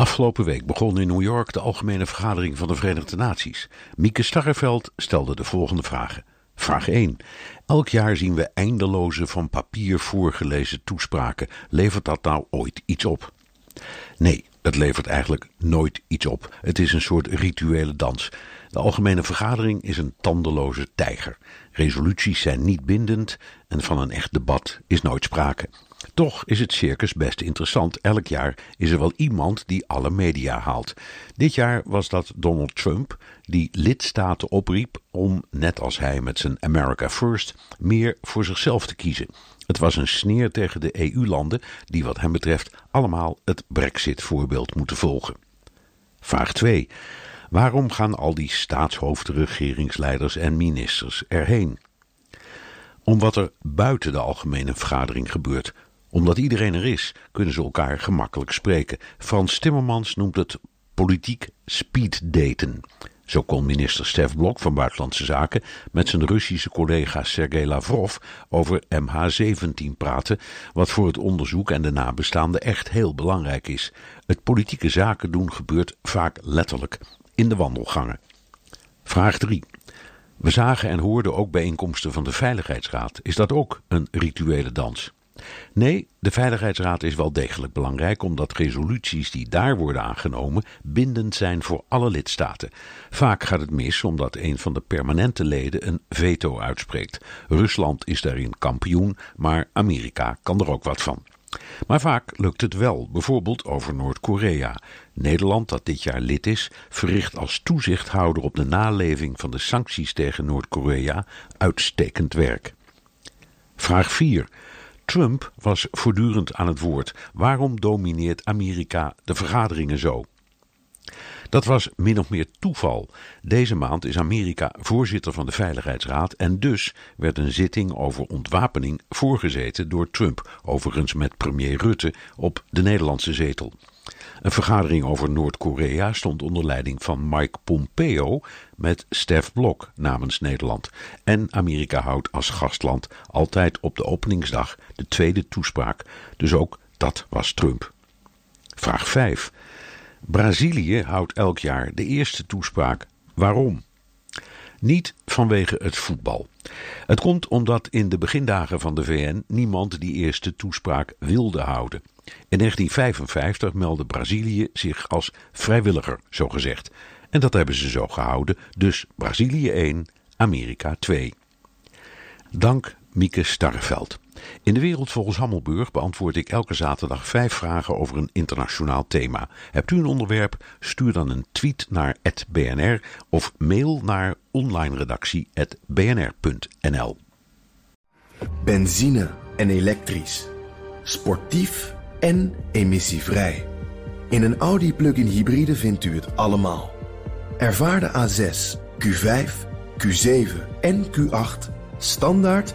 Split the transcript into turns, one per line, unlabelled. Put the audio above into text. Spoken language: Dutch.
Afgelopen week begon in New York de Algemene Vergadering van de Verenigde Naties. Mieke Starreveld stelde de volgende vragen. Vraag 1. Elk jaar zien we eindeloze van papier voorgelezen toespraken. Levert dat nou ooit iets op? Nee, het levert eigenlijk nooit iets op. Het is een soort rituele dans. De algemene vergadering is een tandeloze tijger. Resoluties zijn niet bindend en van een echt debat is nooit sprake. Toch is het circus best interessant. Elk jaar is er wel iemand die alle media haalt. Dit jaar was dat Donald Trump, die lidstaten opriep om, net als hij met zijn America First, meer voor zichzelf te kiezen. Het was een sneer tegen de EU-landen die wat hem betreft allemaal het Brexit-voorbeeld moeten volgen. Vraag 2. Waarom gaan al die staatshoofden, regeringsleiders en ministers erheen? Om wat er buiten de algemene vergadering gebeurt. Omdat iedereen er is, kunnen ze elkaar gemakkelijk spreken. Frans Timmermans noemt het politiek speeddaten. Zo kon minister Stef Blok van Buitenlandse Zaken met zijn Russische collega Sergei Lavrov over MH17 praten, wat voor het onderzoek en de nabestaanden echt heel belangrijk is. Het politieke zaken doen gebeurt vaak letterlijk in de wandelgangen. Vraag 3. We zagen en hoorden ook bijeenkomsten van de Veiligheidsraad. Is dat ook een rituele dans? Nee, de Veiligheidsraad is wel degelijk belangrijk omdat resoluties die daar worden aangenomen bindend zijn voor alle lidstaten. Vaak gaat het mis omdat een van de permanente leden een veto uitspreekt. Rusland is daarin kampioen, maar Amerika kan er ook wat van. Maar vaak lukt het wel, bijvoorbeeld over Noord-Korea. Nederland, dat dit jaar lid is, verricht als toezichthouder op de naleving van de sancties tegen Noord-Korea uitstekend werk. Vraag 4. Trump was voortdurend aan het woord. Waarom domineert Amerika de vergaderingen zo? Dat was min of meer toeval. Deze maand is Amerika voorzitter van de Veiligheidsraad en dus werd een zitting over ontwapening voorgezeten door Trump, overigens met premier Rutte op de Nederlandse zetel. Een vergadering over Noord-Korea stond onder leiding van Mike Pompeo met Stef Blok namens Nederland. En Amerika houdt als gastland altijd op de openingsdag de tweede toespraak. Dus ook dat was Trump. Vraag 5. Brazilië houdt elk jaar de eerste toespraak. Waarom? Niet vanwege het voetbal. Het komt omdat in de begindagen van de VN niemand die eerste toespraak wilde houden. In 1955 meldde Brazilië zich als vrijwilliger, zo gezegd. En dat hebben ze zo gehouden, dus Brazilië 1, Amerika 2. Dank Mieke Starreveld. In de wereld volgens Hammelburg beantwoord ik elke zaterdag vijf vragen over een internationaal thema. Hebt u een onderwerp? Stuur dan een tweet naar @bnr of mail naar onlineredactie@bnr.nl.
Benzine en elektrisch. Sportief en emissievrij. In een Audi plug-in hybride vindt u het allemaal. Ervaar de A6, Q5, Q7 en Q8 standaard